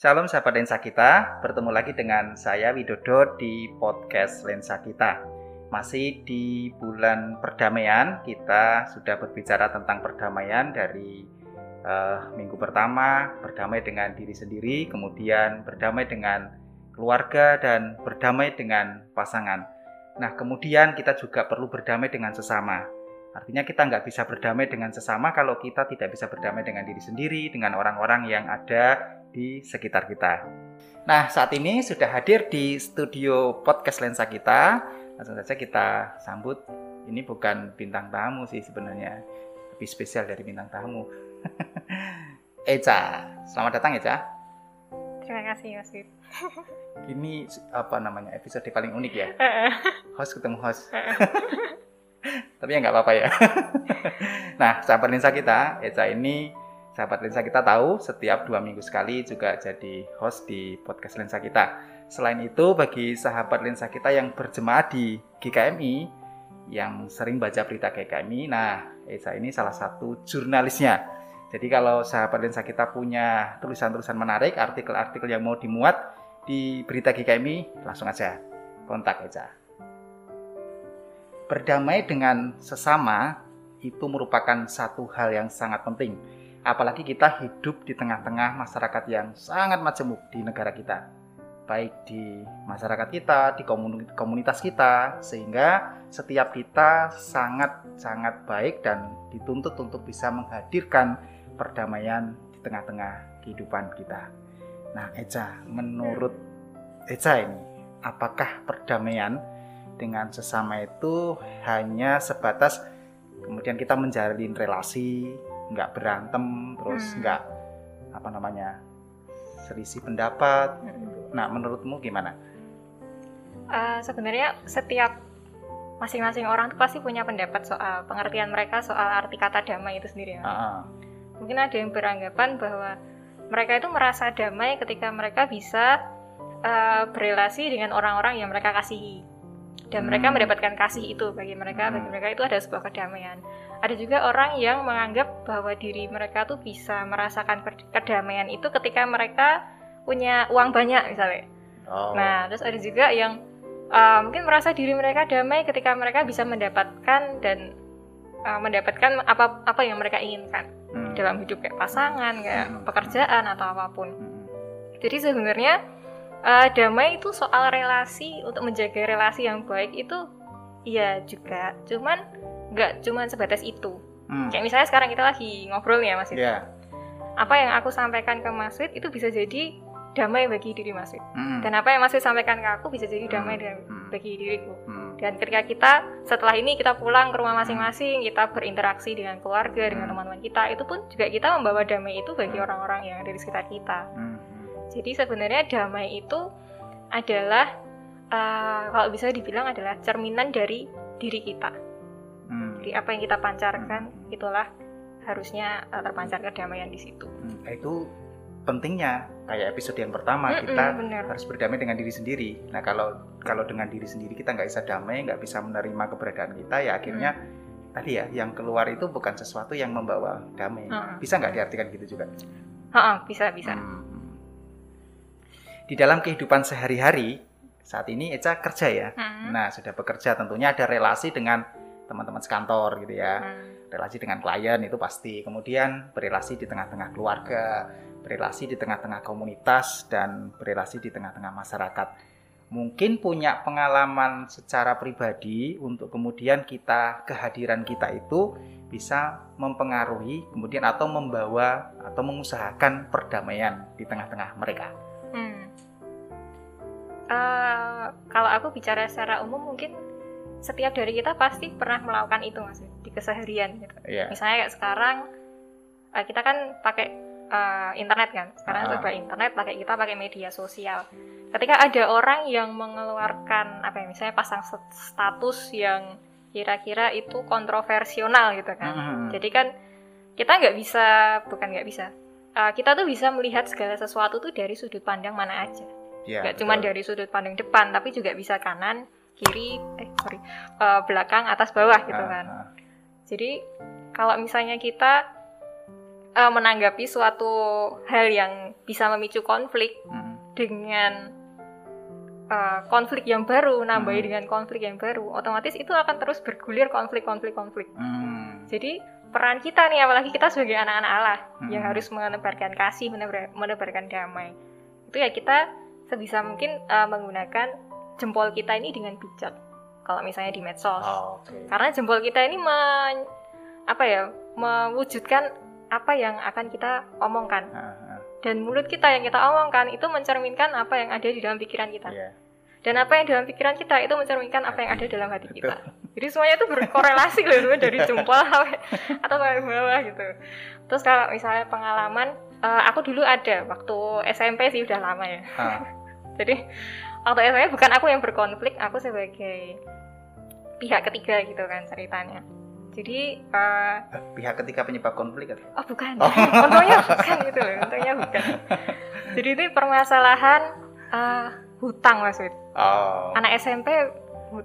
Shalom sahabat lensa kita, bertemu lagi dengan saya Widodo di podcast Lensa Kita. Masih di bulan perdamaian, kita sudah berbicara tentang perdamaian dari uh, minggu pertama, berdamai dengan diri sendiri, kemudian berdamai dengan keluarga dan berdamai dengan pasangan. Nah, kemudian kita juga perlu berdamai dengan sesama. Artinya kita nggak bisa berdamai dengan sesama kalau kita tidak bisa berdamai dengan diri sendiri, dengan orang-orang yang ada di sekitar kita. Nah, saat ini sudah hadir di studio podcast lensa kita. Langsung saja kita sambut. Ini bukan bintang tamu sih sebenarnya, lebih spesial dari bintang tamu. Eca, selamat datang Eca. Terima kasih Mas Wid. Ini apa namanya episode paling unik ya? host ketemu host. Tapi ya nggak apa-apa ya. nah, sahabat lensa kita, Eca ini Sahabat Lensa kita tahu setiap dua minggu sekali juga jadi host di podcast Lensa kita. Selain itu bagi sahabat Lensa kita yang berjemaah di GKMI yang sering baca berita GKMI, nah Esa ini salah satu jurnalisnya. Jadi kalau sahabat Lensa kita punya tulisan-tulisan menarik, artikel-artikel yang mau dimuat di berita GKMI, langsung aja kontak Esa. Berdamai dengan sesama itu merupakan satu hal yang sangat penting Apalagi kita hidup di tengah-tengah masyarakat yang sangat majemuk di negara kita. Baik di masyarakat kita, di komunitas kita, sehingga setiap kita sangat-sangat baik dan dituntut untuk bisa menghadirkan perdamaian di tengah-tengah kehidupan kita. Nah, Eca, menurut Eca ini, apakah perdamaian dengan sesama itu hanya sebatas kemudian kita menjalin relasi nggak berantem terus hmm. nggak apa namanya selisih pendapat hmm. nah menurutmu gimana uh, sebenarnya setiap masing-masing orang tuh pasti punya pendapat soal pengertian mereka soal arti kata damai itu sendiri ya. Uh Mungkin ada yang beranggapan bahwa mereka itu merasa damai ketika mereka bisa uh, berelasi dengan orang-orang yang mereka kasihi dan hmm. mereka mendapatkan kasih itu bagi mereka hmm. bagi mereka itu ada sebuah kedamaian ada juga orang yang menganggap bahwa diri mereka tuh bisa merasakan kedamaian itu ketika mereka punya uang banyak misalnya. Oh. Nah, terus ada juga yang uh, mungkin merasa diri mereka damai ketika mereka bisa mendapatkan dan uh, mendapatkan apa apa yang mereka inginkan hmm. dalam hidup kayak pasangan, kayak hmm. pekerjaan atau apa pun. Hmm. Jadi sebenarnya uh, damai itu soal relasi untuk menjaga relasi yang baik itu iya juga. Cuman nggak cuma sebatas itu hmm. kayak misalnya sekarang kita lagi ngobrol ya Mas yeah. apa yang aku sampaikan ke Mas Wid itu bisa jadi damai bagi diri Mas Wid hmm. dan apa yang Mas Wid sampaikan ke aku bisa jadi damai hmm. hmm. bagi diriku hmm. dan ketika kita setelah ini kita pulang ke rumah masing-masing kita berinteraksi dengan keluarga dengan hmm. teman-teman kita itu pun juga kita membawa damai itu bagi hmm. orang-orang yang ada di sekitar kita hmm. Jadi sebenarnya damai itu adalah uh, kalau bisa dibilang adalah cerminan dari diri kita hmm. jadi apa yang kita pancarkan hmm. itulah harusnya uh, terpancar kedamaian di situ hmm. itu pentingnya kayak episode yang pertama mm kita bener. harus berdamai dengan diri sendiri nah kalau kalau dengan diri sendiri kita nggak bisa damai nggak bisa menerima keberadaan kita ya akhirnya mm. tadi ya yang keluar itu bukan sesuatu yang membawa damai mm. bisa nggak diartikan gitu juga uh bisa bisa hmm. Di dalam kehidupan sehari-hari saat ini Eca kerja ya mm. nah sudah bekerja tentunya ada relasi dengan teman-teman sekantor gitu ya. Hmm. Relasi dengan klien itu pasti. Kemudian berrelasi di tengah-tengah keluarga, berrelasi di tengah-tengah komunitas dan berrelasi di tengah-tengah masyarakat. Mungkin punya pengalaman secara pribadi untuk kemudian kita kehadiran kita itu bisa mempengaruhi kemudian atau membawa atau mengusahakan perdamaian di tengah-tengah mereka. Hmm. Uh, kalau aku bicara secara umum mungkin setiap dari kita pasti pernah melakukan itu mas di keseharian gitu. Yeah. Misalnya kayak sekarang uh, kita kan pakai uh, internet kan. Sekarang uh. coba internet pakai kita pakai media sosial. Ketika ada orang yang mengeluarkan apa ya misalnya pasang status yang kira-kira itu kontroversial gitu kan. Uh Jadi kan kita nggak bisa bukan nggak bisa. Uh, kita tuh bisa melihat segala sesuatu tuh dari sudut pandang mana aja. Yeah, gak cuma dari sudut pandang depan tapi juga bisa kanan kiri eh sorry uh, belakang atas bawah gitu kan uh, uh. jadi kalau misalnya kita uh, menanggapi suatu hal yang bisa memicu konflik hmm. dengan uh, konflik yang baru, nambahi hmm. dengan konflik yang baru, otomatis itu akan terus bergulir konflik-konflik-konflik. Hmm. Jadi peran kita nih, apalagi kita sebagai anak-anak Allah hmm. yang harus menebarkan kasih, menebar, menebarkan damai, itu ya kita sebisa mungkin uh, menggunakan jempol kita ini dengan bijak. Kalau misalnya di medsos, oh, okay. karena jempol kita ini men, apa ya, mewujudkan apa yang akan kita omongkan. Uh, uh. Dan mulut kita yang kita omongkan itu mencerminkan apa yang ada di dalam pikiran kita. Yeah. Dan apa yang dalam pikiran kita itu mencerminkan apa yang ada dalam hati kita. Jadi semuanya itu berkorelasi loh dari jempol atau sampai bawah gitu. Terus kalau misalnya pengalaman, uh, aku dulu ada waktu SMP sih udah lama ya. Uh. Jadi waktu SMP bukan aku yang berkonflik, aku sebagai pihak ketiga gitu kan ceritanya jadi uh, pihak ketika penyebab konflik kan? Oh bukan, oh. untungnya bukan gitu loh, untungnya bukan. Jadi itu permasalahan uh, hutang maksud. Oh. Anak SMP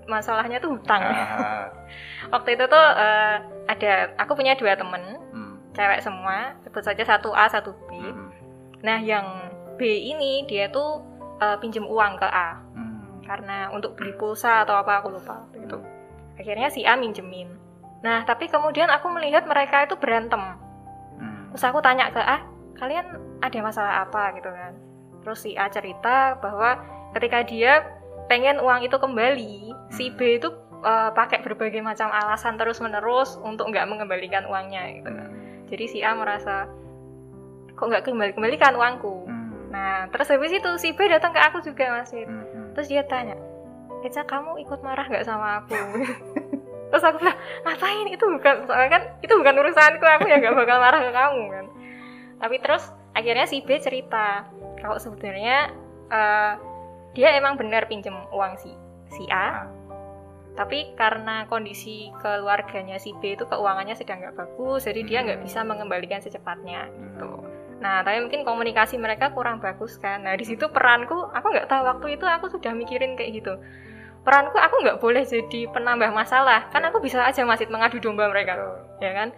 masalahnya tuh hutang. Uh. Waktu itu tuh uh, ada, aku punya dua temen, hmm. cewek semua, sebut saja satu A satu B. Hmm. Nah yang B ini dia tuh uh, pinjem uang ke A, hmm. karena untuk beli pulsa atau apa aku lupa gitu. Akhirnya si A minjemin Nah, tapi kemudian aku melihat mereka itu berantem. Hmm. Terus aku tanya ke A, kalian ada masalah apa gitu kan? Terus si A cerita bahwa ketika dia pengen uang itu kembali, hmm. si B itu uh, pakai berbagai macam alasan terus-menerus untuk nggak mengembalikan uangnya gitu kan. Hmm. Jadi si A merasa kok nggak kembali-kembalikan uangku. Hmm. Nah, terus habis itu si B datang ke aku juga masih. Hmm, hmm. Terus dia tanya, Eca kamu ikut marah nggak sama aku? terus aku bilang ngapain itu bukan soalnya kan itu bukan urusanku aku ya gak bakal marah ke kamu kan tapi terus akhirnya si B cerita kalau sebenarnya uh, dia emang benar pinjem uang si si A tapi karena kondisi keluarganya si B itu keuangannya sedang nggak bagus jadi dia nggak bisa mengembalikan secepatnya gitu nah tapi mungkin komunikasi mereka kurang bagus kan. Nah di situ peranku aku nggak tahu waktu itu aku sudah mikirin kayak gitu. Peranku aku nggak boleh jadi penambah masalah kan aku bisa aja masih mengadu domba mereka ya kan?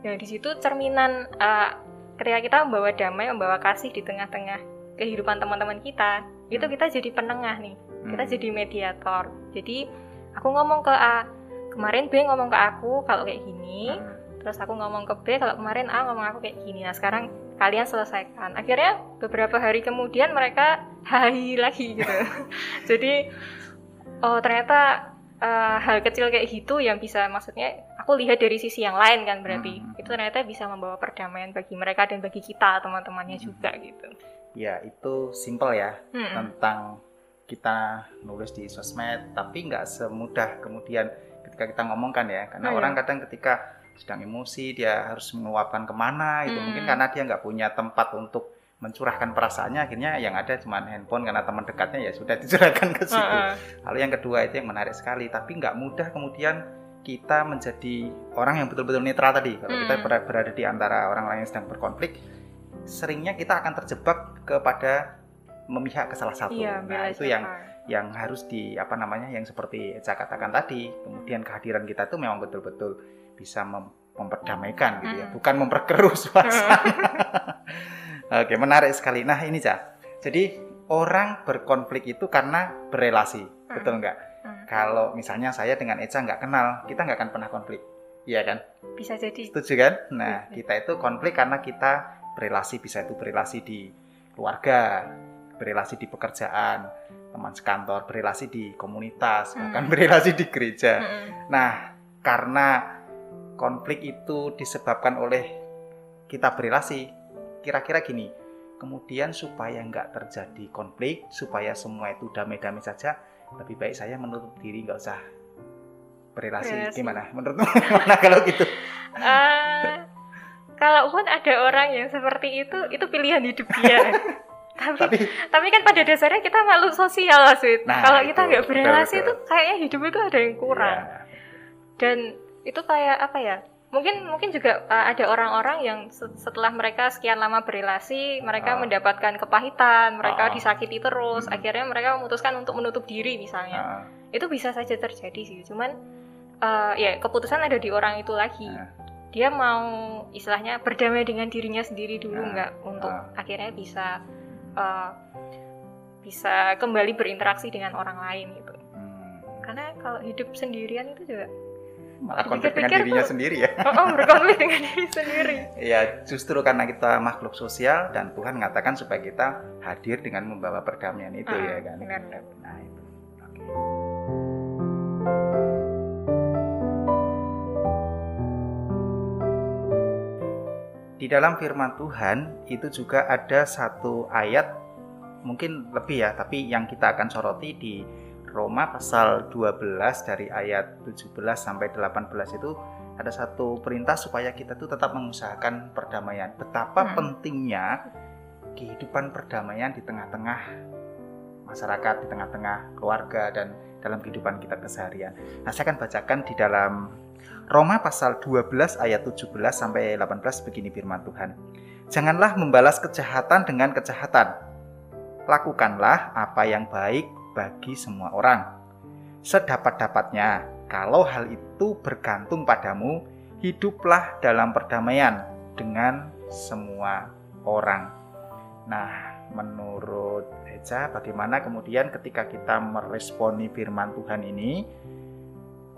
Ya di situ cerminan uh, ketika kita membawa damai membawa kasih di tengah-tengah kehidupan teman-teman kita itu kita jadi penengah nih. Kita hmm. jadi mediator. Jadi aku ngomong ke A kemarin B ngomong ke aku kalau kayak gini hmm. Terus aku ngomong ke B kalau kemarin A ngomong aku kayak gini. Nah sekarang kalian selesaikan. Akhirnya beberapa hari kemudian mereka hai lagi gitu. Jadi oh ternyata uh, hal kecil kayak gitu yang bisa maksudnya aku lihat dari sisi yang lain kan berarti. Hmm. itu ternyata bisa membawa perdamaian bagi mereka dan bagi kita teman-temannya hmm. juga gitu. Ya itu simple ya hmm. tentang kita nulis di sosmed. Tapi nggak semudah kemudian ketika kita ngomongkan ya. Karena oh, orang kadang ketika sedang emosi dia harus menguapkan ke mana itu hmm. mungkin karena dia nggak punya tempat untuk mencurahkan perasaannya akhirnya yang ada cuma handphone karena teman dekatnya ya sudah dicurahkan ke situ. Uh, uh. Lalu yang kedua itu yang menarik sekali tapi nggak mudah kemudian kita menjadi orang yang betul-betul netral tadi. Kalau hmm. kita berada di antara orang lain yang sedang berkonflik, seringnya kita akan terjebak kepada memihak ke salah satu. Iya, nah, itu yang yang harus di apa namanya yang seperti saya katakan tadi. Kemudian kehadiran kita itu memang betul-betul bisa mem memperdamaikan gitu ya, hmm. bukan memperkeruh suasana. Oke, menarik sekali. Nah, ini Cah. Jadi orang berkonflik itu karena berelasi, hmm. betul nggak? Hmm. Kalau misalnya saya dengan Eca nggak kenal, kita nggak akan pernah konflik, iya kan? Bisa jadi. Setuju kan? Nah, hmm. kita itu konflik karena kita berelasi, bisa itu berelasi di keluarga, berelasi di pekerjaan, teman sekantor, berelasi di komunitas, hmm. bahkan berelasi di gereja. Hmm. Nah, karena konflik itu disebabkan oleh kita berelasi, kira-kira gini kemudian supaya nggak terjadi konflik supaya semua itu damai-damai saja lebih baik saya menutup diri nggak usah berrelasi Relasi. gimana menurutmu? Gimana kalau gitu? Uh, kalaupun ada orang yang seperti itu itu pilihan hidup dia. Tapi, tapi tapi kan pada dasarnya kita makhluk sosial lah nah, kalau kita nggak berrelasi itu kayaknya hidup itu ada yang kurang. Yeah. dan itu kayak apa ya mungkin mungkin juga uh, ada orang-orang yang setelah mereka sekian lama berrelasi mereka uh. mendapatkan kepahitan mereka uh. disakiti terus hmm. akhirnya mereka memutuskan untuk menutup diri misalnya uh. itu bisa saja terjadi sih cuman uh, ya keputusan ada di orang itu lagi uh. dia mau istilahnya berdamai dengan dirinya sendiri dulu nah, nggak untuk uh. akhirnya bisa uh, bisa kembali berinteraksi dengan orang lain gitu hmm. karena kalau hidup sendirian itu juga malah konflik dengan dirinya tuh, sendiri ya. Oh, oh berkonflik dengan diri sendiri. Ya justru karena kita makhluk sosial dan Tuhan mengatakan supaya kita hadir dengan membawa perdamaian itu uh, ya kan. benar, benar. nah itu. Di dalam firman Tuhan itu juga ada satu ayat mungkin lebih ya tapi yang kita akan soroti di Roma pasal 12 dari ayat 17 sampai 18 itu ada satu perintah supaya kita tuh tetap mengusahakan perdamaian. Betapa hmm. pentingnya kehidupan perdamaian di tengah-tengah masyarakat, di tengah-tengah keluarga dan dalam kehidupan kita keseharian. Nah, saya akan bacakan di dalam Roma pasal 12 ayat 17 sampai 18 begini firman Tuhan. Janganlah membalas kejahatan dengan kejahatan. Lakukanlah apa yang baik bagi semua orang. Sedapat-dapatnya, kalau hal itu bergantung padamu, hiduplah dalam perdamaian dengan semua orang. Nah, menurut Eja, bagaimana kemudian ketika kita meresponi firman Tuhan ini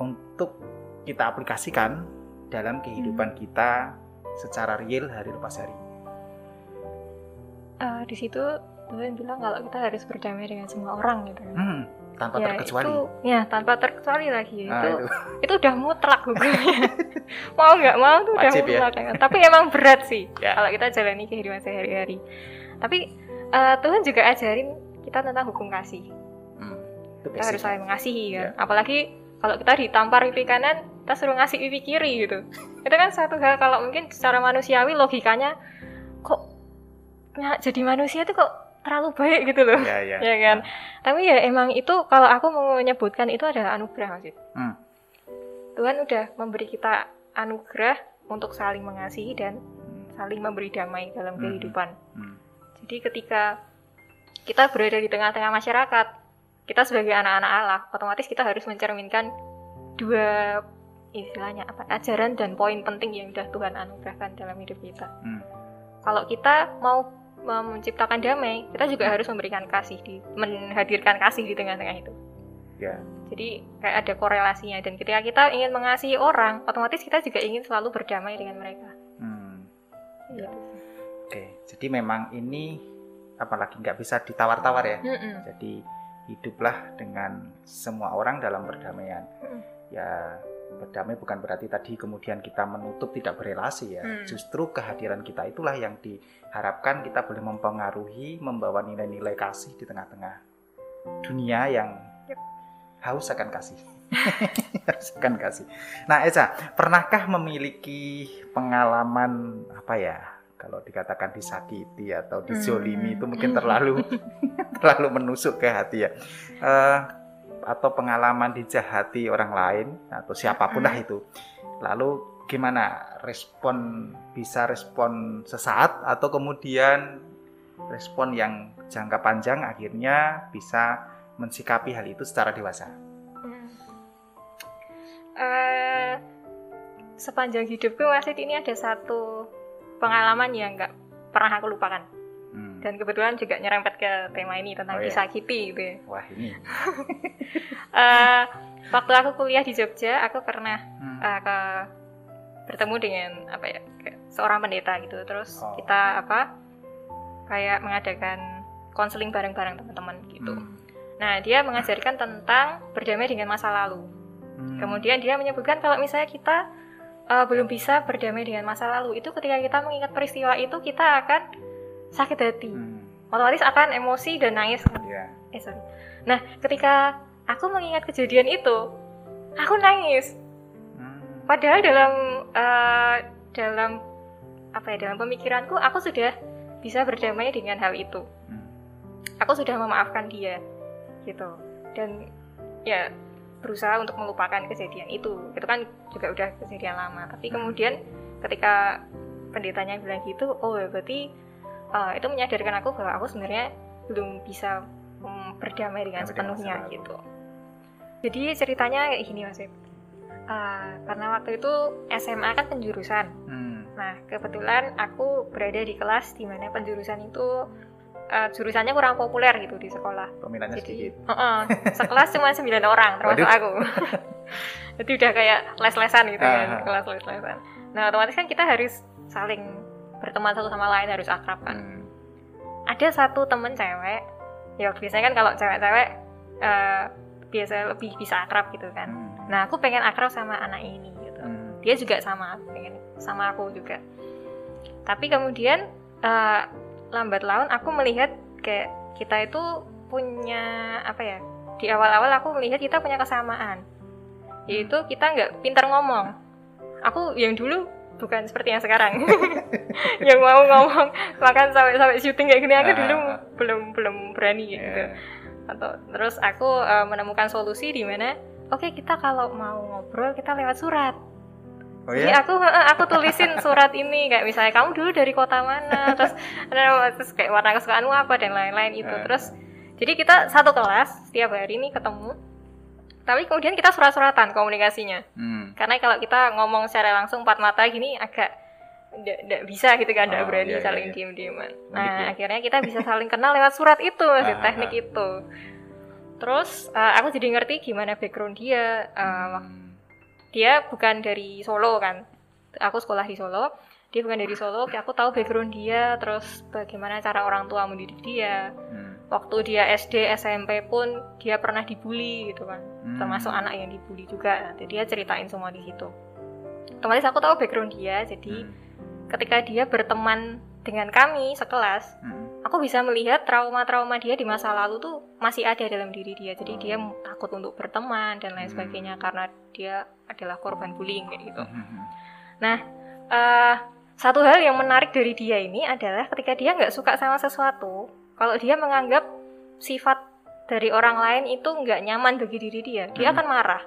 untuk kita aplikasikan dalam kehidupan hmm. kita secara real hari lepas hari. Uh, di situ Tuhan bilang kalau kita harus berdamai dengan semua orang gitu. Hmm, tanpa ya, terkecuali. Itu, ya tanpa terkecuali lagi nah, itu, itu itu udah mutlak hukumnya. mau nggak mau tuh udah ya? mutlak. Ya. Tapi emang berat sih ya. kalau kita jalani kehidupan sehari-hari. Tapi uh, Tuhan juga ajarin kita tentang hukum kasih. Hmm, kita harus saling mengasihi kan. Ya. Apalagi kalau kita ditampar pipi kanan kita suruh ngasih pipi kiri gitu itu kan satu hal kalau mungkin secara manusiawi logikanya kok ya, jadi manusia itu kok terlalu baik gitu loh ya, ya. ya kan tapi ya emang itu kalau aku mau menyebutkan itu adalah anugerah maksud hmm. Tuhan udah memberi kita anugerah untuk saling mengasihi dan saling memberi damai dalam hmm. kehidupan hmm. jadi ketika kita berada di tengah-tengah masyarakat kita sebagai anak-anak Allah otomatis kita harus mencerminkan dua istilahnya apa ajaran dan poin penting yang sudah Tuhan anugerahkan dalam hidup kita. Hmm. Kalau kita mau menciptakan damai, kita juga harus memberikan kasih di menghadirkan kasih di tengah-tengah itu. Ya. Jadi kayak ada korelasinya dan ketika kita ingin mengasihi orang, otomatis kita juga ingin selalu berdamai dengan mereka. Hmm. Ya. Oke, jadi memang ini apalagi nggak bisa ditawar-tawar ya. Mm -mm. Jadi hiduplah dengan semua orang dalam perdamaian. Mm. Ya berdamai bukan berarti tadi kemudian kita menutup tidak berelasi ya. Hmm. Justru kehadiran kita itulah yang diharapkan kita boleh mempengaruhi, membawa nilai-nilai kasih di tengah-tengah dunia yang yep. haus akan kasih. haus akan kasih. Nah, Eca, pernahkah memiliki pengalaman apa ya? Kalau dikatakan disakiti atau dizolimi hmm. itu mungkin terlalu terlalu menusuk ke hati ya. Uh, atau pengalaman dijahati orang lain atau siapa pun lah itu. Lalu gimana respon bisa respon sesaat atau kemudian respon yang jangka panjang akhirnya bisa mensikapi hal itu secara dewasa. Uh, sepanjang hidupku masih ini ada satu pengalaman yang nggak pernah aku lupakan dan kebetulan juga nyerempet ke tema ini tentang oh, kisah iya. Kitty gitu ya. Wah ini. uh, waktu aku kuliah di Jogja, aku pernah hmm. uh, ke bertemu dengan apa ya seorang pendeta gitu. Terus oh. kita apa kayak mengadakan konseling bareng-bareng teman-teman gitu. Hmm. Nah dia mengajarkan tentang berdamai dengan masa lalu. Hmm. Kemudian dia menyebutkan kalau misalnya kita uh, belum bisa berdamai dengan masa lalu itu ketika kita mengingat peristiwa itu kita akan sakit hati hmm. otomatis akan emosi dan nangis kan yeah. eh sorry nah ketika aku mengingat kejadian itu aku nangis hmm. padahal dalam uh, dalam apa ya dalam pemikiranku aku sudah bisa berdamai dengan hal itu hmm. aku sudah memaafkan dia gitu dan ya berusaha untuk melupakan kejadian itu itu kan juga udah kejadian lama tapi hmm. kemudian ketika pendetanya bilang gitu oh ya berarti uh, itu menyadarkan aku bahwa aku sebenarnya belum bisa um, berdamai dengan sepenuhnya gitu jadi ceritanya kayak gini mas uh, karena waktu itu SMA kan penjurusan hmm. nah kebetulan aku berada di kelas di mana penjurusan itu uh, jurusannya kurang populer gitu di sekolah. Peminatnya sedikit. Uh -uh, sekelas cuma sembilan orang termasuk Waduh. aku. Jadi udah kayak les-lesan gitu kan, uh -huh. kelas les-lesan. Nah otomatis kan kita harus saling berteman satu sama lain harus akrab kan. Hmm. Ada satu temen cewek, ya biasanya kan kalau cewek-cewek uh, biasa lebih bisa akrab gitu kan. Hmm. Nah aku pengen akrab sama anak ini gitu. Hmm. Dia juga sama, pengen sama aku juga. Tapi kemudian uh, lambat laun aku melihat kayak kita itu punya apa ya di awal-awal aku melihat kita punya kesamaan yaitu kita nggak pintar ngomong aku yang dulu bukan seperti yang sekarang yang mau ngomong makan sampai sampai syuting kayak gini aku ah, dulu ah. belum belum berani gitu yeah. atau terus aku uh, menemukan solusi di mana oke okay, kita kalau mau ngobrol kita lewat surat Oh, iya? Jadi aku aku tulisin surat ini kayak misalnya kamu dulu dari kota mana, terus terus kayak warna kesukaanmu apa dan lain-lain itu. Uh. Terus jadi kita satu kelas setiap hari ini ketemu. Tapi kemudian kita surat-suratan komunikasinya. Hmm. Karena kalau kita ngomong secara langsung empat mata gini agak tidak bisa gitu kan, tidak oh, berani iya, saling iya. diem-dieman. Nah, gitu. akhirnya kita bisa saling kenal lewat surat itu, masih teknik itu. Terus uh, aku jadi ngerti gimana background dia, uh, hmm dia bukan dari Solo kan aku sekolah di Solo dia bukan dari Solo aku tahu background dia terus bagaimana cara orang tua mendidik dia hmm. Waktu dia SD SMP pun dia pernah dibully gitu kan hmm. termasuk anak yang dibully juga nanti dia ceritain semua di situ otomatis aku tahu background dia jadi hmm. ketika dia berteman dengan kami sekelas hmm aku bisa melihat trauma-trauma dia di masa lalu tuh masih ada dalam diri dia jadi dia oh. takut untuk berteman dan lain hmm. sebagainya karena dia adalah korban bullying kayak gitu hmm, hmm, nah uh, satu hal yang menarik dari dia ini adalah ketika dia nggak suka sama sesuatu kalau dia menganggap sifat dari orang lain itu nggak nyaman bagi diri dia dia akan marah.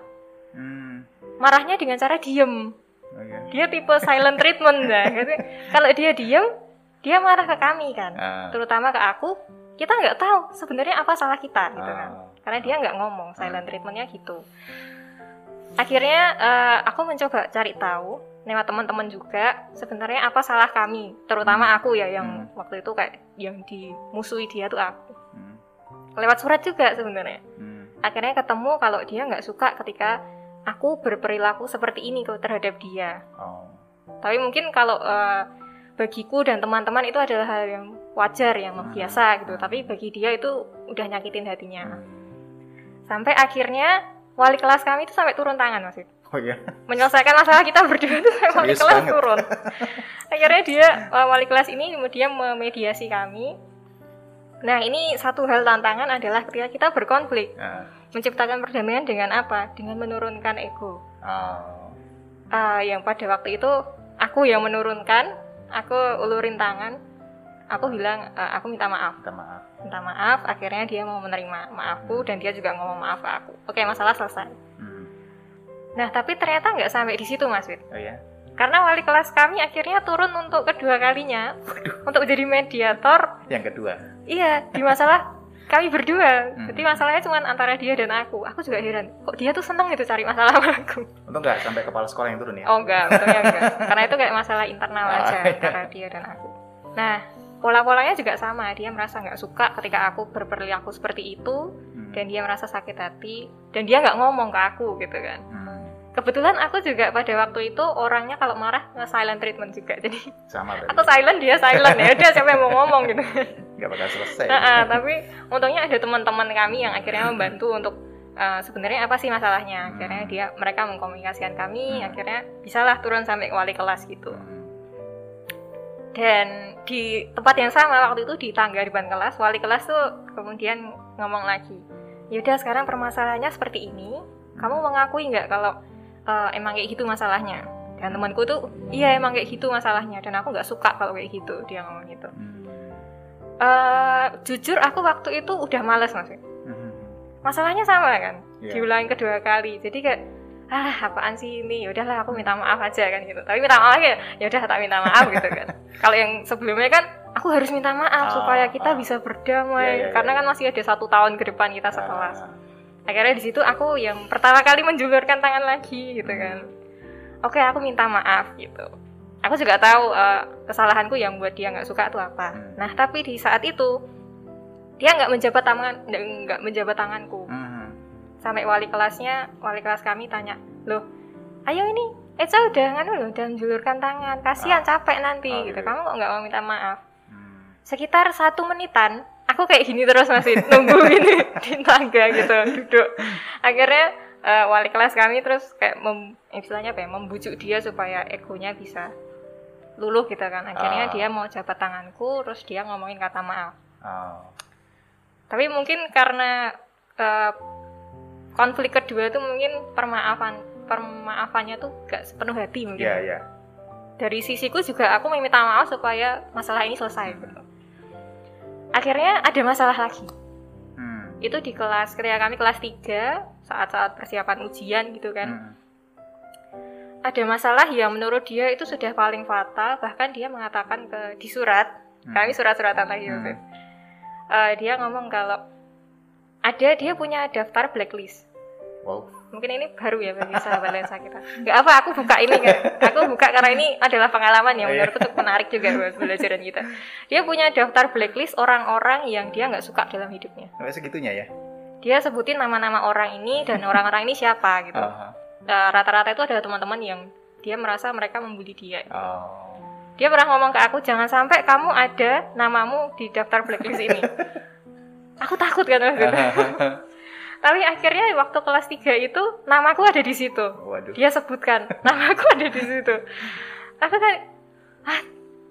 Marahnya dengan cara diem. Oh, dia tipe silent treatment lah kalau dia diem dia marah ke kami kan. Uh. terutama ke aku kita nggak tahu sebenarnya apa salah kita gitu kan. Uh. karena dia nggak ngomong silent treatmentnya gitu. Akhirnya uh, aku mencoba cari tahu lewat teman-teman juga sebenarnya apa salah kami terutama hmm. aku ya yang hmm. waktu itu kayak yang dimusuhi dia tuh aku hmm. lewat surat juga sebenarnya hmm. akhirnya ketemu kalau dia nggak suka ketika aku berperilaku seperti ini terhadap dia oh. tapi mungkin kalau uh, bagiku dan teman-teman itu adalah hal yang wajar yang hmm. biasa gitu tapi bagi dia itu udah nyakitin hatinya sampai akhirnya wali kelas kami itu sampai turun tangan mas oh iya. menyelesaikan masalah kita berdua itu sampai wali kelas banget. turun. Akhirnya dia eh, wali kelas ini kemudian memediasi kami. Nah ini satu hal tantangan adalah ketika kita berkonflik uh. menciptakan perdamaian dengan apa? Dengan menurunkan ego. Oh. uh, yang pada waktu itu aku yang menurunkan aku ulurin tangan. Aku bilang uh, aku minta maaf. Minta maaf. Minta maaf akhirnya dia mau menerima maafku dan dia juga ngomong maaf ke aku. Oke masalah selesai. Nah tapi ternyata nggak sampai di situ mas Wid. Oh ya karena wali kelas kami akhirnya turun untuk kedua kalinya. Waduh. untuk jadi mediator. Yang kedua? Iya di masalah kami berdua. Hmm. jadi masalahnya cuma antara dia dan aku. Aku juga heran kok dia tuh seneng gitu cari masalah sama aku? Untung nggak sampai kepala sekolah yang turun ya? Oh enggak untungnya enggak karena itu kayak masalah internal ah, aja iya. antara dia dan aku. Nah pola-polanya juga sama. Dia merasa nggak suka ketika aku berperilaku seperti itu. Hmm. dan dia merasa sakit hati. Dan dia nggak ngomong ke aku gitu kan. Hmm. Kebetulan aku juga pada waktu itu orangnya kalau marah nge silent treatment juga jadi sama aku silent dia silent ya udah siapa yang mau ngomong gitu nggak bakal selesai. Nah, uh, tapi untungnya ada teman-teman kami yang akhirnya membantu untuk uh, sebenarnya apa sih masalahnya. Akhirnya hmm. dia mereka mengkomunikasikan kami, hmm. akhirnya bisalah turun sampai ke wali kelas gitu. Hmm. Dan di tempat yang sama waktu itu di tangga di depan kelas, wali kelas tuh kemudian ngomong lagi, yaudah sekarang permasalahannya seperti ini, kamu mengakui nggak kalau uh, emang kayak gitu masalahnya? Dan temanku tuh, iya emang kayak gitu masalahnya, dan aku nggak suka kalau kayak gitu dia ngomong gitu. Hmm uh, jujur aku waktu itu udah males mas mm-hmm. masalahnya sama kan yeah. diulangi kedua kali jadi kayak ah apaan sih ini ya udahlah aku minta maaf aja kan gitu tapi minta maaf ya ya udah tak minta maaf gitu kan kalau yang sebelumnya kan aku harus minta maaf oh, supaya kita oh. bisa berdamai yeah, yeah, karena yeah. kan masih ada satu tahun ke depan kita sekelas uh. Akhirnya di situ aku yang pertama kali menjulurkan tangan lagi gitu kan. Oke aku minta maaf gitu. Aku juga tahu uh, kesalahanku yang buat dia nggak suka itu apa. Hmm. nah tapi di saat itu dia nggak menjabat tangan nggak menjabat tanganku. Hmm. sampai wali kelasnya wali kelas kami tanya loh ayo ini Eca udah nganu loh dan julurkan tangan. Kasihan ah. capek nanti oh, gitu kamu kok nggak mau minta maaf? Hmm. sekitar satu menitan aku kayak gini terus masih nunggu ini di tangga gitu duduk akhirnya uh, wali kelas kami terus kayak mem, istilahnya apa ya membujuk dia supaya egonya bisa luluh gitu kan akhirnya oh. dia mau jabat tanganku terus dia ngomongin kata maaf oh. tapi mungkin karena uh, konflik kedua itu mungkin permaafan permaafannya tuh gak sepenuh hati mungkin yeah, yeah. dari sisiku juga aku meminta maaf supaya masalah ini selesai hmm. Akhirnya ada masalah lagi hmm. itu di kelas ketika kami kelas 3 saat-saat persiapan ujian gitu kan hmm. ada masalah yang menurut dia itu sudah paling fatal bahkan dia mengatakan ke di surat hmm. kami surat-suratan lagi hmm. uh, dia ngomong kalau ada dia punya daftar blacklist wow mungkin ini baru ya bagi sahabat lensa kita nggak apa aku buka ini kan aku buka karena ini adalah pengalaman yang iya. menurutku cukup menarik juga buat pelajaran kita. Dia punya daftar blacklist orang-orang yang dia nggak suka dalam hidupnya. Oh, segitunya ya? Dia sebutin nama-nama orang ini dan orang-orang ini siapa gitu. Uh -huh. rata-rata itu adalah teman-teman yang dia merasa mereka membuli dia. Gitu. oh. dia pernah ngomong ke aku jangan sampai kamu ada namamu di daftar blacklist ini. Aku takut kan waktu itu tapi akhirnya waktu kelas 3 itu namaku ada di situ Waduh. dia sebutkan namaku ada di situ aku kan ah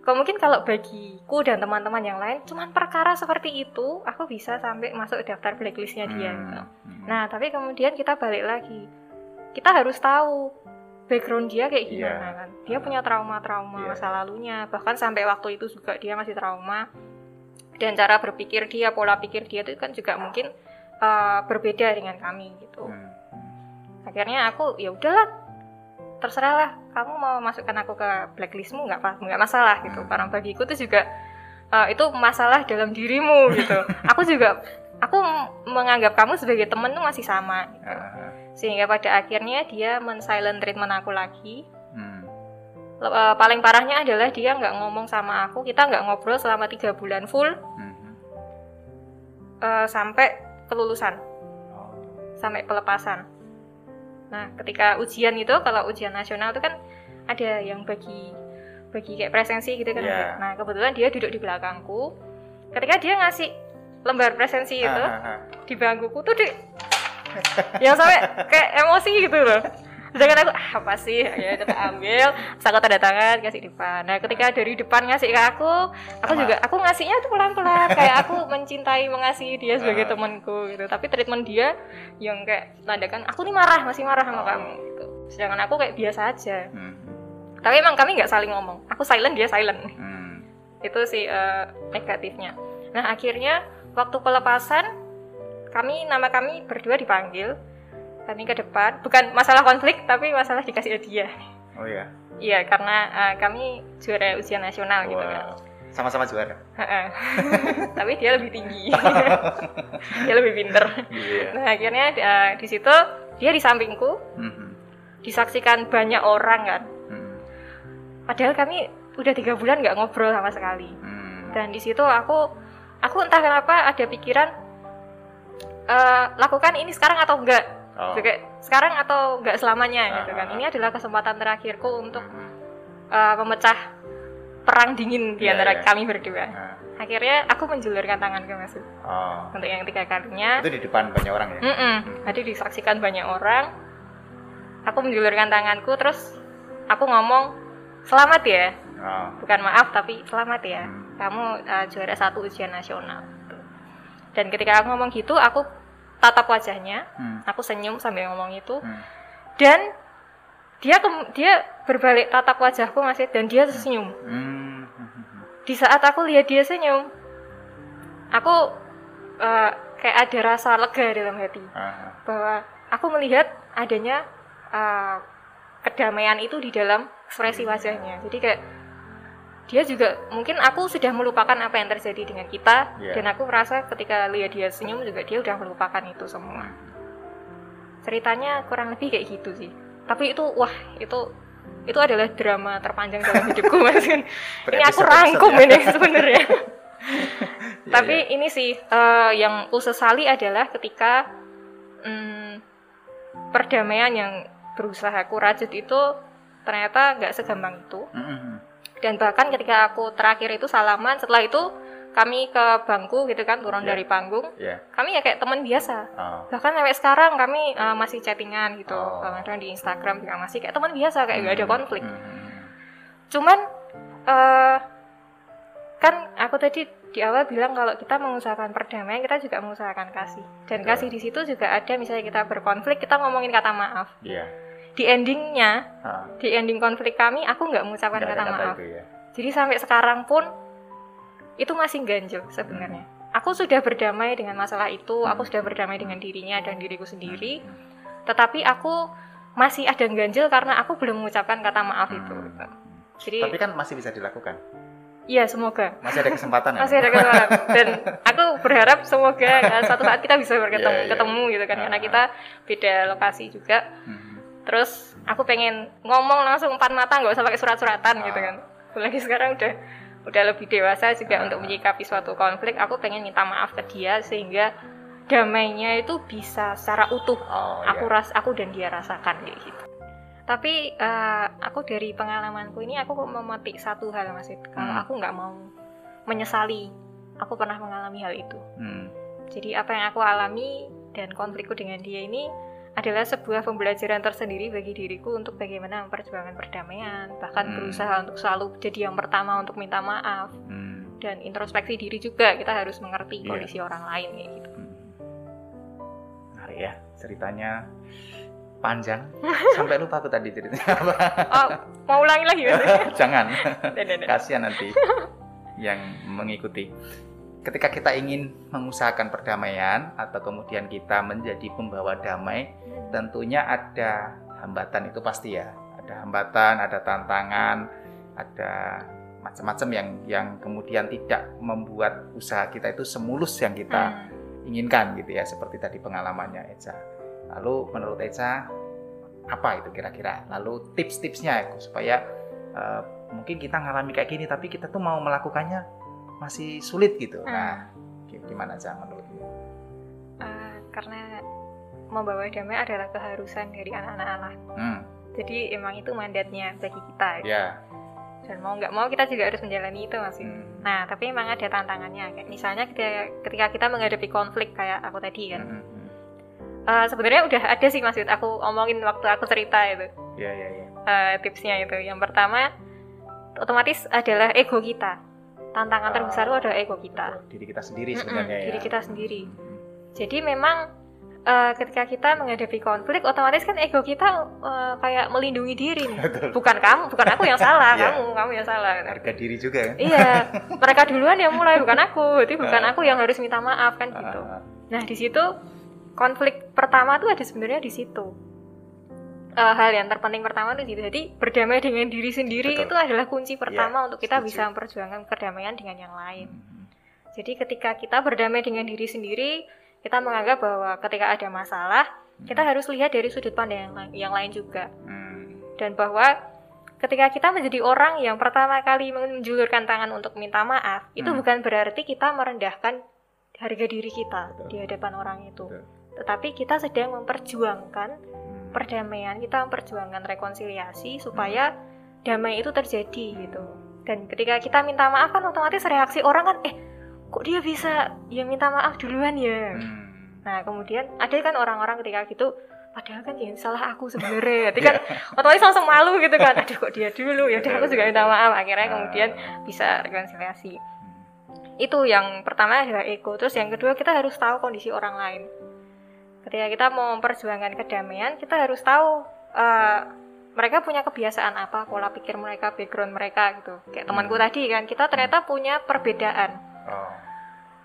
kok mungkin kalau bagiku dan teman-teman yang lain cuman perkara seperti itu aku bisa sampai masuk daftar blacklistnya dia hmm. Gitu. Hmm. nah tapi kemudian kita balik lagi kita harus tahu background dia kayak gimana yeah. kan dia punya trauma-trauma yeah. masa lalunya bahkan sampai waktu itu juga dia masih trauma dan cara berpikir dia pola pikir dia itu kan juga mungkin uh, berbeda dengan kami gitu hmm. akhirnya aku ya udahlah terserah lah kamu mau masukkan aku ke blacklistmu nggak apa nggak masalah gitu hmm. karena bagiku tuh juga uh, itu masalah dalam dirimu gitu aku juga aku menganggap kamu sebagai temen tuh masih sama gitu. uh. sehingga pada akhirnya dia men-silent treatment aku lagi hmm. uh, paling parahnya adalah dia nggak ngomong sama aku kita nggak ngobrol selama tiga bulan full hmm. uh, sampai kelulusan sampai pelepasan. Nah, ketika ujian itu kalau ujian nasional itu kan ada yang bagi bagi kayak presensi gitu kan. Yeah. Nah, kebetulan dia duduk di belakangku. Ketika dia ngasih lembar presensi itu uh, uh, uh. di bangkuku tuh di yang sampai kayak emosi gitu loh sedangkan aku ah, apa sih? Ya tetap ambil terus aku tanda tangan kasih depan. Nah ketika dari depan ngasih ke aku aku juga aku ngasihnya tuh pelan pelan kayak aku mencintai mengasihi dia sebagai uh. temanku gitu. Tapi treatment dia yang kayak tandakan aku nih marah masih marah sama oh. kamu gitu. Sedangkan aku kayak biasa aja. Hmm. tapi emang kami nggak saling ngomong. Aku silent dia silent. Hmm. itu sih uh, negatifnya. Nah akhirnya waktu pelepasan kami nama kami berdua dipanggil kami ke depan bukan masalah konflik tapi masalah dikasih hadiah. Oh iya. Iya karena uh, kami juara ujian nasional wow. gitu kan sama-sama juara? Tapi dia lebih tinggi. Dia lebih pinter. Yeah. nah akhirnya uh, di situ dia di sampingku. Mm-hmm. disaksikan banyak orang kan. Mm-hmm. padahal kami udah tiga bulan nggak ngobrol sama sekali. Mm. dan di situ aku aku entah kenapa ada pikiran uh, lakukan ini sekarang atau enggak oh. sekarang atau nggak selamanya uh, gitu kan ah, ini adalah kesempatan terakhirku untuk uh, uh, memecah perang dingin di yeah, antara yeah. kami berdua uh. akhirnya aku menjulurkan tangan ke Mas oh. untuk yang tiga kalinya itu di depan banyak orang ya mm -mm. Jadi disaksikan banyak orang aku menjulurkan tanganku terus aku ngomong selamat ya oh. bukan maaf tapi selamat ya hmm. kamu uh, juara satu ujian nasional dan ketika aku ngomong gitu aku tatap wajahnya hmm. aku senyum sambil ngomong itu hmm. dan dia ke, dia berbalik tatap wajahku masih dan dia senyum hmm. di saat aku lihat dia senyum aku uh, kayak ada rasa lega dalam hati uh. bahwa aku melihat adanya uh, kedamaian itu di dalam ekspresi wajahnya jadi kayak dia juga mungkin aku sudah melupakan apa yang terjadi dengan kita yeah. dan aku merasa ketika lihat dia senyum juga dia udah melupakan itu semua ceritanya kurang lebih kayak gitu sih tapi itu wah itu itu adalah drama terpanjang dalam hidupku mas kan ini aku rangkum ya? ini sebenarnya iya, tapi yeah. ini sih uh, yang aku sesali adalah ketika um, perdamaian yang berusaha aku rajut itu ternyata nggak segampang itu mm -hmm. Dan bahkan ketika aku terakhir itu salaman setelah itu kami ke bangku gitu kan turun yeah. dari panggung yeah. kami ya kayak teman biasa oh. bahkan sampai sekarang kami uh, masih chattingan gitu oh. kadang di Instagram juga masih kayak teman biasa kayak hmm. gak ada konflik hmm. cuman uh, kan aku tadi di awal bilang kalau kita mengusahakan perdamaian kita juga mengusahakan kasih dan Betul. kasih di situ juga ada misalnya kita berkonflik kita ngomongin kata maaf yeah. Di endingnya huh. di ending konflik kami aku nggak mengucapkan kata, kata maaf itu, ya. jadi sampai sekarang pun itu masih ganjil sebenarnya. Aku sudah berdamai dengan masalah itu, aku sudah berdamai dengan dirinya dan diriku sendiri. Tetapi aku masih ada ganjil karena aku belum mengucapkan kata maaf itu. Hmm. Jadi Tapi kan masih bisa dilakukan. Iya, semoga. Masih ada kesempatan ya? Masih ada kesempatan. Dan aku berharap semoga kan, suatu saat kita bisa berketemu yeah, yeah. ketemu gitu kan. Karena kita beda lokasi juga. Hmm. Terus aku pengen ngomong langsung empat mata, nggak usah pakai surat-suratan gitu kan. Lagi sekarang udah udah lebih dewasa juga untuk menyikapi suatu konflik aku pengen minta maaf ke dia sehingga damainya itu bisa secara utuh oh, aku yeah. ras aku dan dia rasakan kayak gitu tapi uh, aku dari pengalamanku ini aku memetik satu hal mas kalau hmm. aku nggak mau menyesali aku pernah mengalami hal itu hmm. jadi apa yang aku alami dan konflikku dengan dia ini adalah sebuah pembelajaran tersendiri bagi diriku untuk bagaimana memperjuangkan perdamaian, bahkan hmm. berusaha untuk selalu jadi yang pertama untuk minta maaf hmm. dan introspeksi diri juga kita harus mengerti yeah. kondisi orang lain kayak gitu. Hmm. Menarik ya ceritanya panjang sampai lupa aku tadi ceritanya apa. Oh, mau ulangi lagi ya? Jangan. Kasihan nanti yang mengikuti ketika kita ingin mengusahakan perdamaian atau kemudian kita menjadi pembawa damai, tentunya ada hambatan itu pasti ya. Ada hambatan, ada tantangan, ada macam-macam yang yang kemudian tidak membuat usaha kita itu semulus yang kita hmm. inginkan gitu ya, seperti tadi pengalamannya Eca. Lalu menurut Eca apa itu kira-kira? Lalu tips-tipsnya supaya uh, mungkin kita ngalami kayak gini tapi kita tuh mau melakukannya masih sulit gitu. Hmm. Nah, gimana aja menurutmu? Uh, karena membawa damai adalah keharusan dari anak-anak Allah. Hmm. Jadi emang itu mandatnya bagi kita. Gitu. Yeah. Dan mau nggak mau kita juga harus menjalani itu masih. Hmm. Nah, tapi emang ada tantangannya. Kayak misalnya ketika, ketika kita menghadapi konflik kayak aku tadi kan. Hmm. Uh, sebenarnya udah ada sih maksud aku omongin waktu aku cerita itu. Iya, iya, iya. Uh, tipsnya itu. Yang pertama otomatis adalah ego kita tantangan uh, terbesar itu adalah ego kita. Diri kita sendiri sebenarnya mm -mm, ya. diri kita sendiri. Jadi memang uh, ketika kita menghadapi konflik otomatis kan ego kita uh, kayak melindungi diri nih. Bukan kamu bukan aku yang salah yeah. kamu kamu yang salah harga diri juga ya iya. Mereka duluan yang mulai bukan aku. Jadi bukan aku yang harus minta maaf kan gitu. Nah di situ konflik pertama tuh ada sebenarnya di situ uh, hal yang terpenting pertama itu jadi berdamai dengan diri sendiri Betul. itu adalah kunci pertama ya, untuk kita setuju. bisa memperjuangkan perdamaian dengan yang lain. Hmm. Jadi ketika kita berdamai dengan diri sendiri, kita menganggap bahwa ketika ada masalah, hmm. kita harus lihat dari sudut pandang yang, lain, yang lain juga. Hmm. Dan bahwa ketika kita menjadi orang yang pertama kali menjulurkan tangan untuk minta maaf, hmm. itu bukan berarti kita merendahkan harga diri kita Betul. di hadapan orang itu. Betul. Tetapi kita sedang memperjuangkan perdamaian kita memperjuangkan rekonsiliasi supaya damai itu terjadi gitu. Dan ketika kita minta maaf kan otomatis reaksi orang kan eh kok dia bisa ya minta maaf duluan ya? Hmm. nah kemudian ada kan orang-orang ketika gitu padahal kan yang salah aku sebenarnya. Jadi kan yeah. otomatis langsung malu gitu kan aduh kok dia dulu? Ya udah aku juga minta maaf. Akhirnya kemudian ah. bisa rekonsiliasi. Itu yang pertama adalah ego. Terus yang kedua kita harus tahu kondisi orang lain ketika kita mau memperjuangkan kedamaian kita harus tahu uh, mereka punya kebiasaan apa pola pikir mereka background mereka gitu kayak temanku hmm. tadi kan kita ternyata punya perbedaan oh.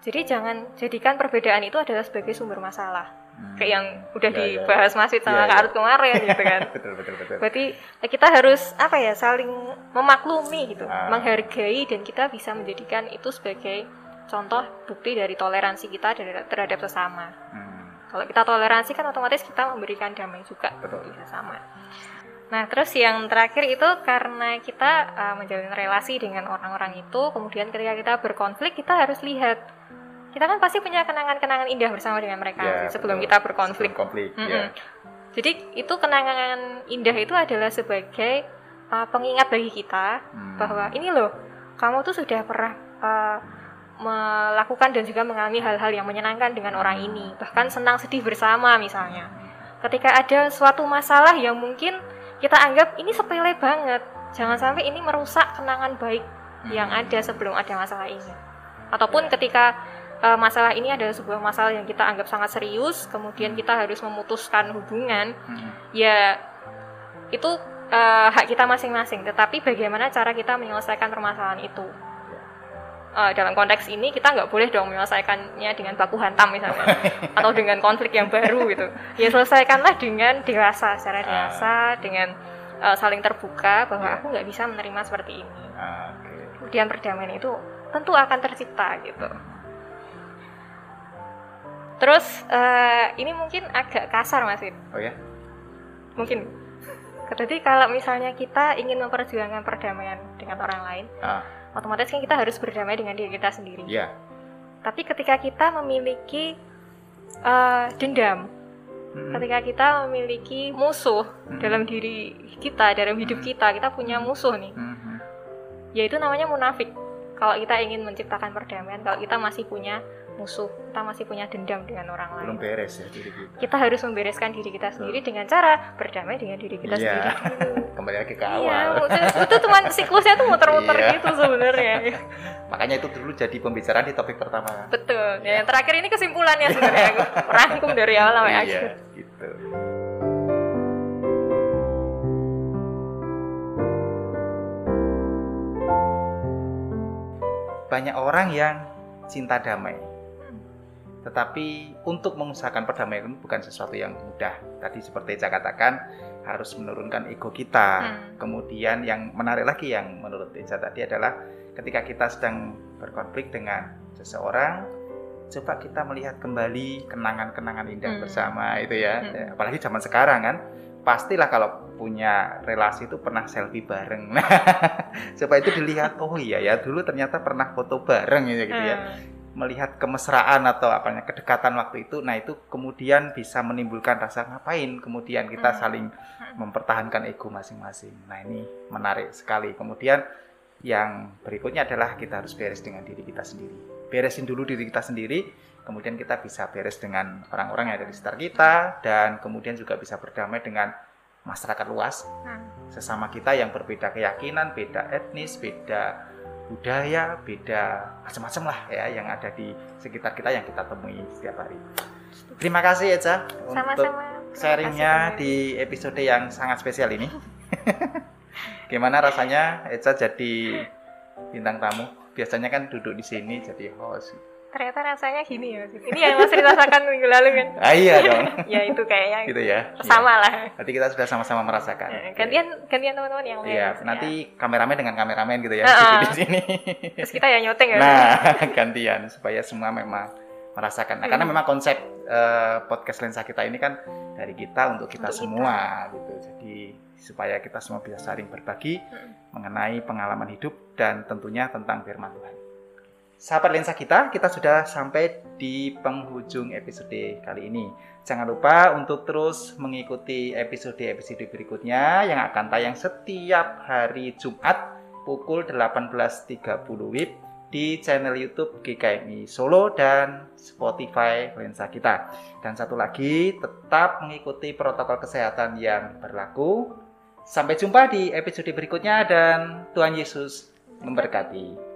jadi jangan jadikan perbedaan itu adalah sebagai sumber masalah hmm. kayak yang udah ya, ya. dibahas ya. Masih sama ya, Kak Arut kemarin gitu kan betul, betul, betul. berarti kita harus apa ya saling memaklumi gitu ah. menghargai dan kita bisa menjadikan itu sebagai contoh bukti dari toleransi kita terhadap sesama hmm Kalau kita toleransi kan otomatis kita memberikan damai juga Betul. bisa sama. Nah, terus yang terakhir itu karena kita uh, menjalin relasi dengan orang-orang itu, kemudian ketika kita berkonflik, kita harus lihat kita kan pasti punya kenangan-kenangan indah bersama dengan mereka ya, sebelum betul. kita berkonflik. Sebelum konflik, mm -hmm. ya. Jadi itu kenangan indah itu adalah sebagai uh, pengingat bagi kita hmm. bahwa ini loh, kamu tuh sudah pernah uh, melakukan dan juga mengalami hal-hal yang menyenangkan dengan orang ini, bahkan senang sedih bersama misalnya. Ketika ada suatu masalah yang mungkin kita anggap ini sepele banget jangan sampai ini merusak kenangan baik yang hmm. ada sebelum ada masalah ini ataupun ketika uh, masalah ini adalah sebuah masalah yang kita anggap sangat serius kemudian kita harus memutuskan hubungan hmm. ya itu uh, hak kita masing-masing tetapi bagaimana cara kita menyelesaikan permasalahan itu uh, dalam konteks ini kita nggak boleh dong menyelesaikannya dengan baku hantam misalnya atau dengan konflik yang baru gitu ya selesaikanlah dengan dewasa secara ah. dewasa uh. dengan uh, saling terbuka bahwa yeah. aku nggak bisa menerima seperti ini uh, okay. kemudian perdamaian itu tentu akan tercipta gitu terus uh, ini mungkin agak kasar mas oh ya mungkin jadi kalau misalnya kita ingin memperjuangkan perdamaian dengan orang lain uh otomatis kan kita harus berdamai dengan diri kita sendiri. Yeah. Tapi ketika kita memiliki uh, dendam, hmm. ketika kita memiliki musuh hmm. dalam diri kita, dalam hidup hmm. kita, kita punya musuh nih, hmm. yaitu namanya munafik. Kalau kita ingin menciptakan perdamaian, kalau kita masih punya musuh, kita masih punya dendam dengan orang lain. Belum beres ya diri kita. Kita harus membereskan diri kita sendiri dengan cara berdamai dengan diri kita yeah. sendiri. Kembali lagi ke iya, awal. Iya, itu cuma siklusnya tuh muter-muter yeah. gitu sebenarnya. Makanya itu dulu jadi pembicaraan di topik pertama. Betul. Ya, yang terakhir ini kesimpulannya sebenarnya aku rangkum dari awal sampai iya, akhir. gitu. Banyak orang yang cinta damai tetapi untuk mengusahakan perdamaian bukan sesuatu yang mudah. Tadi seperti saya katakan harus menurunkan ego kita. Hmm. Kemudian yang menarik lagi yang menurut Eja tadi adalah ketika kita sedang berkonflik dengan seseorang, coba kita melihat kembali kenangan-kenangan indah hmm. bersama itu ya. Hmm. Apalagi zaman sekarang kan, pastilah kalau punya relasi itu pernah selfie bareng. Coba itu dilihat, oh iya ya dulu ternyata pernah foto bareng gitu ya. Hmm melihat kemesraan atau apanya kedekatan waktu itu nah itu kemudian bisa menimbulkan rasa ngapain kemudian kita hmm. saling mempertahankan ego masing-masing. Nah ini menarik sekali. Kemudian yang berikutnya adalah kita harus beres dengan diri kita sendiri. Beresin dulu diri kita sendiri kemudian kita bisa beres dengan orang-orang yang ada di sekitar kita dan kemudian juga bisa berdamai dengan masyarakat luas. Hmm. sesama kita yang berbeda keyakinan beda etnis beda budaya, beda macam-macam lah ya yang ada di sekitar kita yang kita temui setiap hari. Terima kasih Eca untuk sharingnya di episode yang sangat spesial ini. Gimana rasanya Eca jadi bintang tamu? Biasanya kan duduk di sini jadi host ternyata rasanya gini ya ini yang mas rasakan minggu lalu kan? Ah, iya dong. Ya itu kayaknya. Gitu ya. Sama ya. lah. Nanti kita sudah sama-sama merasakan. Ya, gantian gantian teman-teman yang lain iya nanti ya. kameramen dengan kameramen gitu ya -uh. di sini. Terus kita ya nyoteng ya. Nah gantian supaya semua memang merasakan. Nah, hmm. karena memang konsep uh, podcast lensa kita ini kan dari kita untuk kita untuk semua kita. gitu. Jadi supaya kita semua bisa saling berbagi hmm. mengenai pengalaman hidup dan tentunya tentang firman Tuhan Sahabat lensa kita, kita sudah sampai di penghujung episode kali ini. Jangan lupa untuk terus mengikuti episode-episode berikutnya yang akan tayang setiap hari Jumat pukul 18.30 WIB di channel YouTube GKMI Solo dan Spotify Lensa kita. Dan satu lagi, tetap mengikuti protokol kesehatan yang berlaku. Sampai jumpa di episode berikutnya dan Tuhan Yesus memberkati.